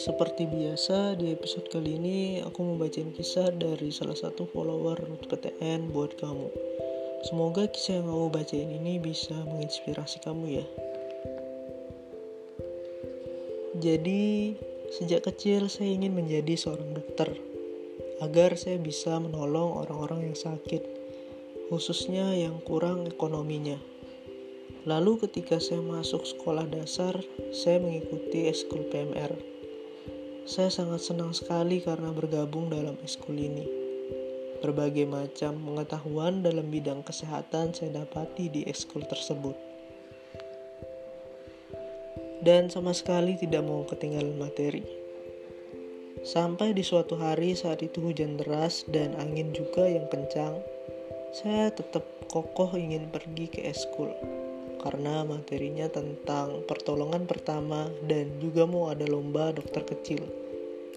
Seperti biasa di episode kali ini aku mau bacain kisah dari salah satu follower PTN buat kamu. Semoga kisah yang kamu bacain ini bisa menginspirasi kamu ya. Jadi, sejak kecil saya ingin menjadi seorang dokter agar saya bisa menolong orang-orang yang sakit, khususnya yang kurang ekonominya. Lalu ketika saya masuk sekolah dasar, saya mengikuti eskul PMR saya sangat senang sekali karena bergabung dalam eskul ini. Berbagai macam pengetahuan dalam bidang kesehatan saya dapati di eskul tersebut. Dan sama sekali tidak mau ketinggalan materi. Sampai di suatu hari saat itu hujan deras dan angin juga yang kencang, saya tetap kokoh ingin pergi ke eskul karena materinya tentang pertolongan pertama dan juga mau ada lomba dokter kecil.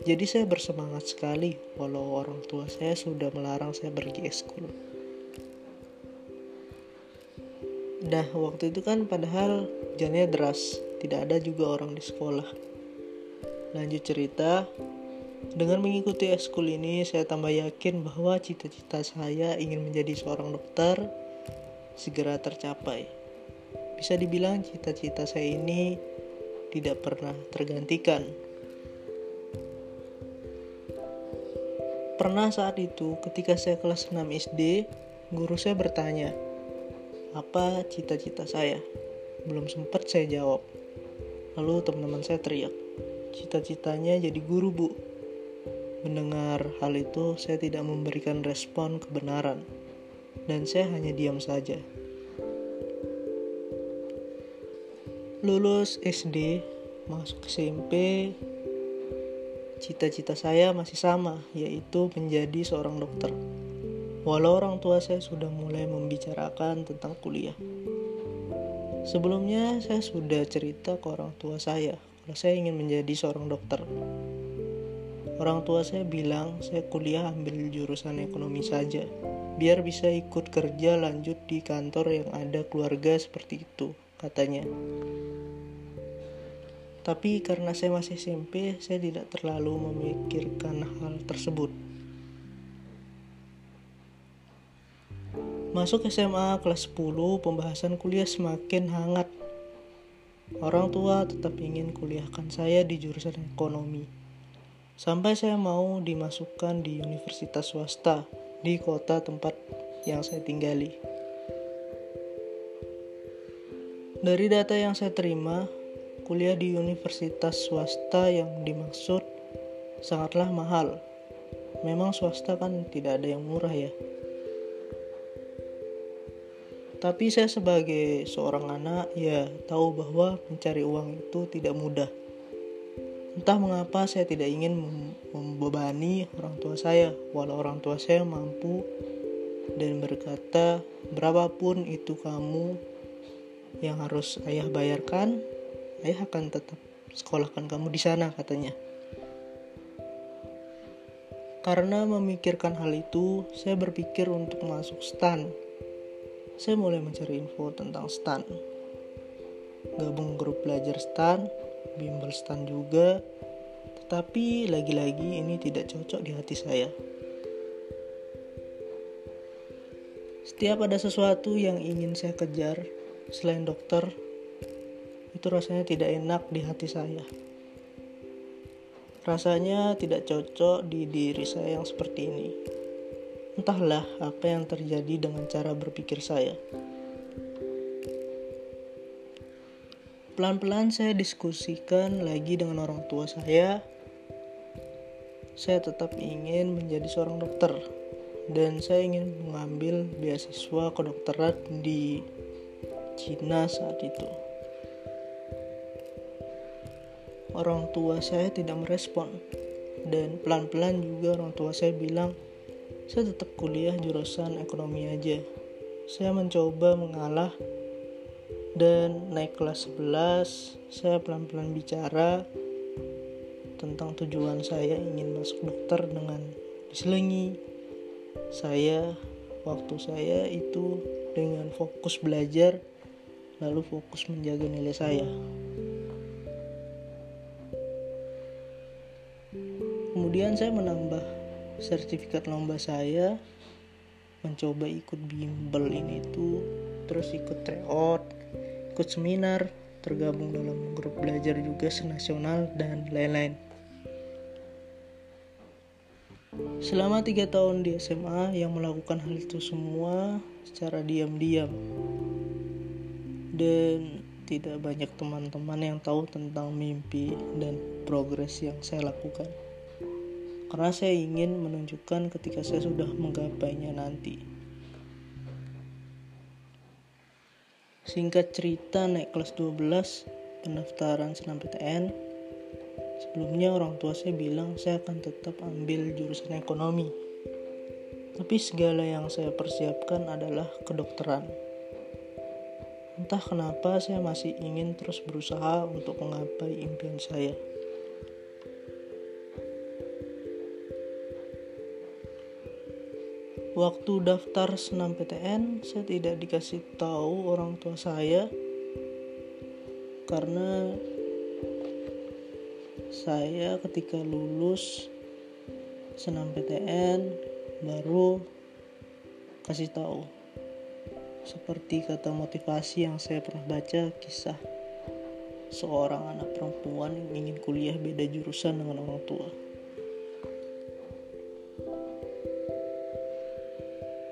Jadi saya bersemangat sekali walau orang tua saya sudah melarang saya pergi eskul. Dah waktu itu kan padahal hujannya deras, tidak ada juga orang di sekolah. Lanjut cerita, dengan mengikuti eskul ini saya tambah yakin bahwa cita-cita saya ingin menjadi seorang dokter segera tercapai. Bisa dibilang cita-cita saya ini tidak pernah tergantikan. Pernah saat itu ketika saya kelas 6 SD, guru saya bertanya, "Apa cita-cita saya?" Belum sempat saya jawab. Lalu teman-teman saya teriak, "Cita-citanya jadi guru, Bu." Mendengar hal itu, saya tidak memberikan respon kebenaran, dan saya hanya diam saja. lulus SD, masuk SMP, cita-cita saya masih sama, yaitu menjadi seorang dokter. Walau orang tua saya sudah mulai membicarakan tentang kuliah. Sebelumnya saya sudah cerita ke orang tua saya kalau saya ingin menjadi seorang dokter. Orang tua saya bilang saya kuliah ambil jurusan ekonomi saja, biar bisa ikut kerja lanjut di kantor yang ada keluarga seperti itu, katanya. Tapi karena saya masih SMP, saya tidak terlalu memikirkan hal tersebut. Masuk SMA kelas 10, pembahasan kuliah semakin hangat. Orang tua tetap ingin kuliahkan saya di jurusan ekonomi. Sampai saya mau dimasukkan di universitas swasta di kota tempat yang saya tinggali. Dari data yang saya terima, kuliah di universitas swasta yang dimaksud sangatlah mahal. Memang swasta kan tidak ada yang murah ya. Tapi saya sebagai seorang anak ya tahu bahwa mencari uang itu tidak mudah. Entah mengapa saya tidak ingin membebani orang tua saya, walau orang tua saya mampu dan berkata, berapapun itu kamu yang harus ayah bayarkan, ayah akan tetap sekolahkan kamu di sana katanya. Karena memikirkan hal itu, saya berpikir untuk masuk STAN. Saya mulai mencari info tentang STAN. Gabung grup belajar STAN, bimbel STAN juga, tetapi lagi-lagi ini tidak cocok di hati saya. Setiap ada sesuatu yang ingin saya kejar, selain dokter, itu rasanya tidak enak di hati saya. Rasanya tidak cocok di diri saya yang seperti ini. Entahlah apa yang terjadi dengan cara berpikir saya. Pelan-pelan saya diskusikan lagi dengan orang tua saya. Saya tetap ingin menjadi seorang dokter dan saya ingin mengambil beasiswa kedokteran di Cina saat itu. Orang tua saya tidak merespon. Dan pelan-pelan juga orang tua saya bilang saya tetap kuliah jurusan ekonomi aja. Saya mencoba mengalah dan naik kelas 11 saya pelan-pelan bicara tentang tujuan saya ingin masuk dokter dengan diselingi. Saya waktu saya itu dengan fokus belajar lalu fokus menjaga nilai saya kemudian saya menambah sertifikat lomba saya mencoba ikut bimbel ini tuh terus ikut tryout ikut seminar tergabung dalam grup belajar juga senasional dan lain-lain. Selama tiga tahun di SMA yang melakukan hal itu semua secara diam-diam. Dan tidak banyak teman-teman yang tahu tentang mimpi dan progres yang saya lakukan karena saya ingin menunjukkan ketika saya sudah menggapainya nanti. Singkat cerita naik kelas 12 pendaftaran senam PTN Sebelumnya orang tua saya bilang saya akan tetap ambil jurusan ekonomi. Tapi segala yang saya persiapkan adalah kedokteran. Entah kenapa saya masih ingin terus berusaha untuk menggapai impian saya Waktu daftar senam PTN, saya tidak dikasih tahu orang tua saya karena saya ketika lulus senam PTN baru kasih tahu seperti kata motivasi yang saya pernah baca kisah seorang anak perempuan yang ingin kuliah beda jurusan dengan orang tua.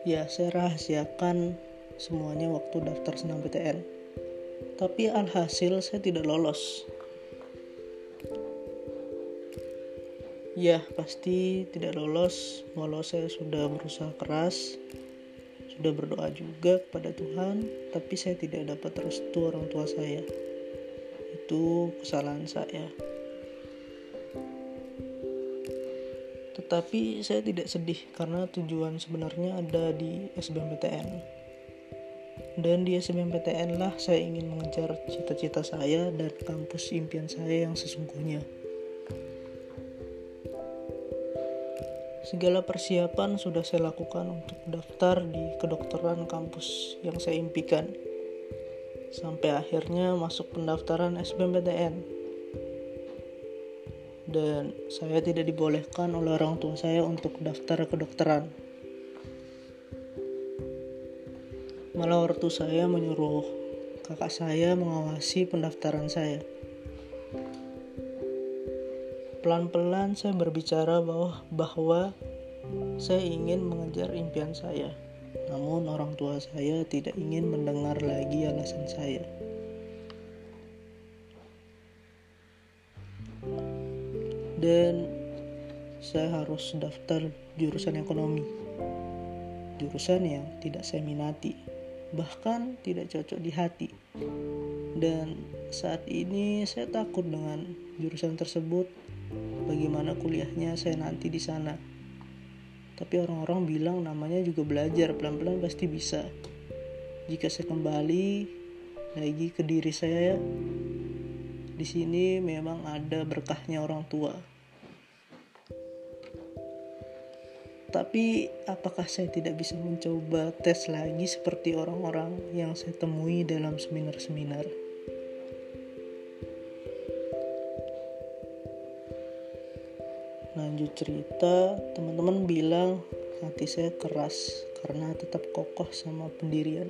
Ya saya rahasiakan semuanya waktu daftar senam PTN tapi alhasil saya tidak lolos. Ya pasti tidak lolos. Walau saya sudah berusaha keras sudah berdoa juga kepada Tuhan tapi saya tidak dapat restu orang tua saya. Itu kesalahan saya Tetapi saya tidak sedih karena tujuan sebenarnya ada di SBMPTN. Dan di SBMPTN lah saya ingin mengejar cita-cita saya dan kampus impian saya yang sesungguhnya. Segala persiapan sudah saya lakukan untuk daftar di kedokteran kampus yang saya impikan. Sampai akhirnya masuk pendaftaran SBMPTN dan saya tidak dibolehkan oleh orang tua saya untuk daftar kedokteran. Malah ortu saya menyuruh kakak saya mengawasi pendaftaran saya. Pelan-pelan saya berbicara bahwa bahwa saya ingin mengejar impian saya. Namun orang tua saya tidak ingin mendengar lagi alasan saya. Dan saya harus daftar jurusan ekonomi. Jurusan yang tidak saya minati. Bahkan tidak cocok di hati. Dan saat ini saya takut dengan jurusan tersebut. Bagaimana kuliahnya saya nanti di sana. Tapi orang-orang bilang namanya juga belajar pelan-pelan pasti bisa. Jika saya kembali lagi ke diri saya di sini memang ada berkahnya orang tua Tapi apakah saya tidak bisa mencoba tes lagi seperti orang-orang yang saya temui dalam seminar-seminar? Lanjut cerita, teman-teman bilang hati saya keras karena tetap kokoh sama pendirian.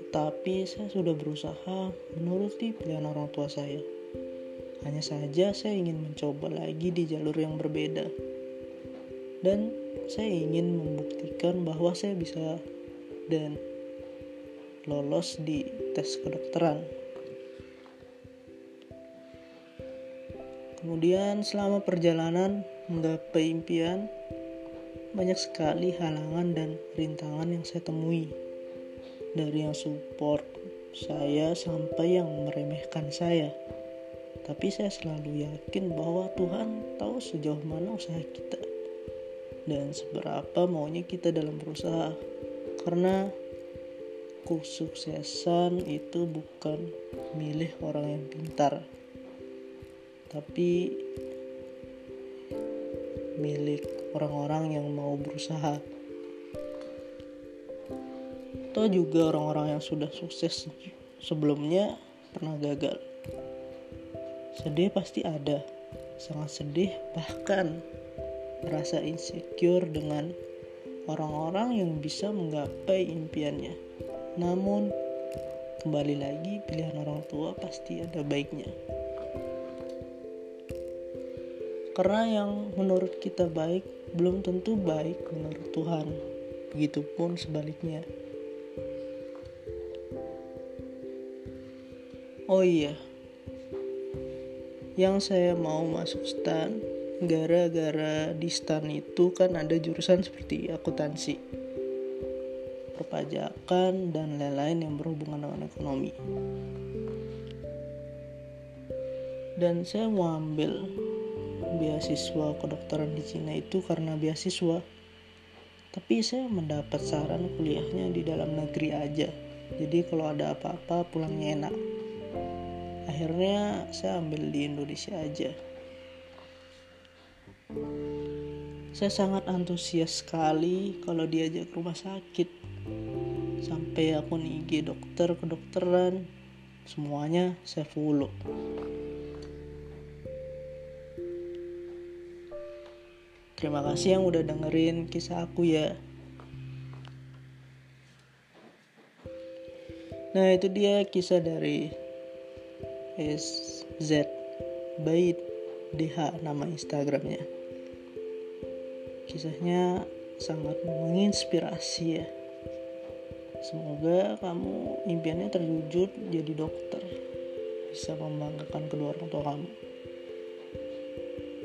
Tetapi saya sudah berusaha menuruti pilihan orang tua saya. Hanya saja saya ingin mencoba lagi di jalur yang berbeda dan saya ingin membuktikan bahwa saya bisa dan lolos di tes kedokteran. Kemudian selama perjalanan menggapai impian, banyak sekali halangan dan rintangan yang saya temui. Dari yang support saya sampai yang meremehkan saya. Tapi saya selalu yakin bahwa Tuhan tahu sejauh mana usaha kita dan seberapa maunya kita dalam berusaha. Karena kesuksesan itu bukan milih orang yang pintar. Tapi milik orang-orang yang mau berusaha. Atau juga orang-orang yang sudah sukses sebelumnya pernah gagal. Sedih pasti ada. Sangat sedih bahkan merasa insecure dengan orang-orang yang bisa menggapai impiannya. Namun kembali lagi pilihan orang tua pasti ada baiknya. Karena yang menurut kita baik belum tentu baik menurut Tuhan. Begitupun sebaliknya. Oh iya, yang saya mau masuk stan gara-gara di stan itu kan ada jurusan seperti akuntansi, perpajakan, dan lain-lain yang berhubungan dengan ekonomi. Dan saya mau ambil beasiswa kedokteran di Cina itu karena beasiswa. Tapi saya mendapat saran kuliahnya di dalam negeri aja. Jadi kalau ada apa-apa pulangnya enak akhirnya saya ambil di Indonesia aja saya sangat antusias sekali kalau diajak ke rumah sakit. Sampai aku IG dokter kedokteran semuanya saya follow. Terima kasih yang udah dengerin kisah aku ya. Nah, itu dia kisah dari SZ Bait DH nama Instagramnya kisahnya sangat menginspirasi ya. Semoga kamu impiannya terwujud jadi dokter. Bisa membanggakan kedua orang tua kamu.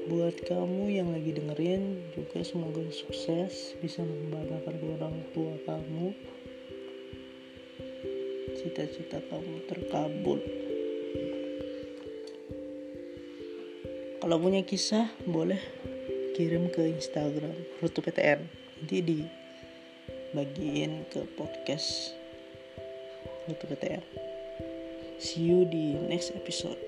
Buat kamu yang lagi dengerin juga semoga sukses bisa membanggakan kedua orang tua kamu. Cita-cita kamu terkabul. Kalau punya kisah boleh kirim ke Instagram Rutu PTN nanti dibagiin ke podcast Rutu PTN see you di next episode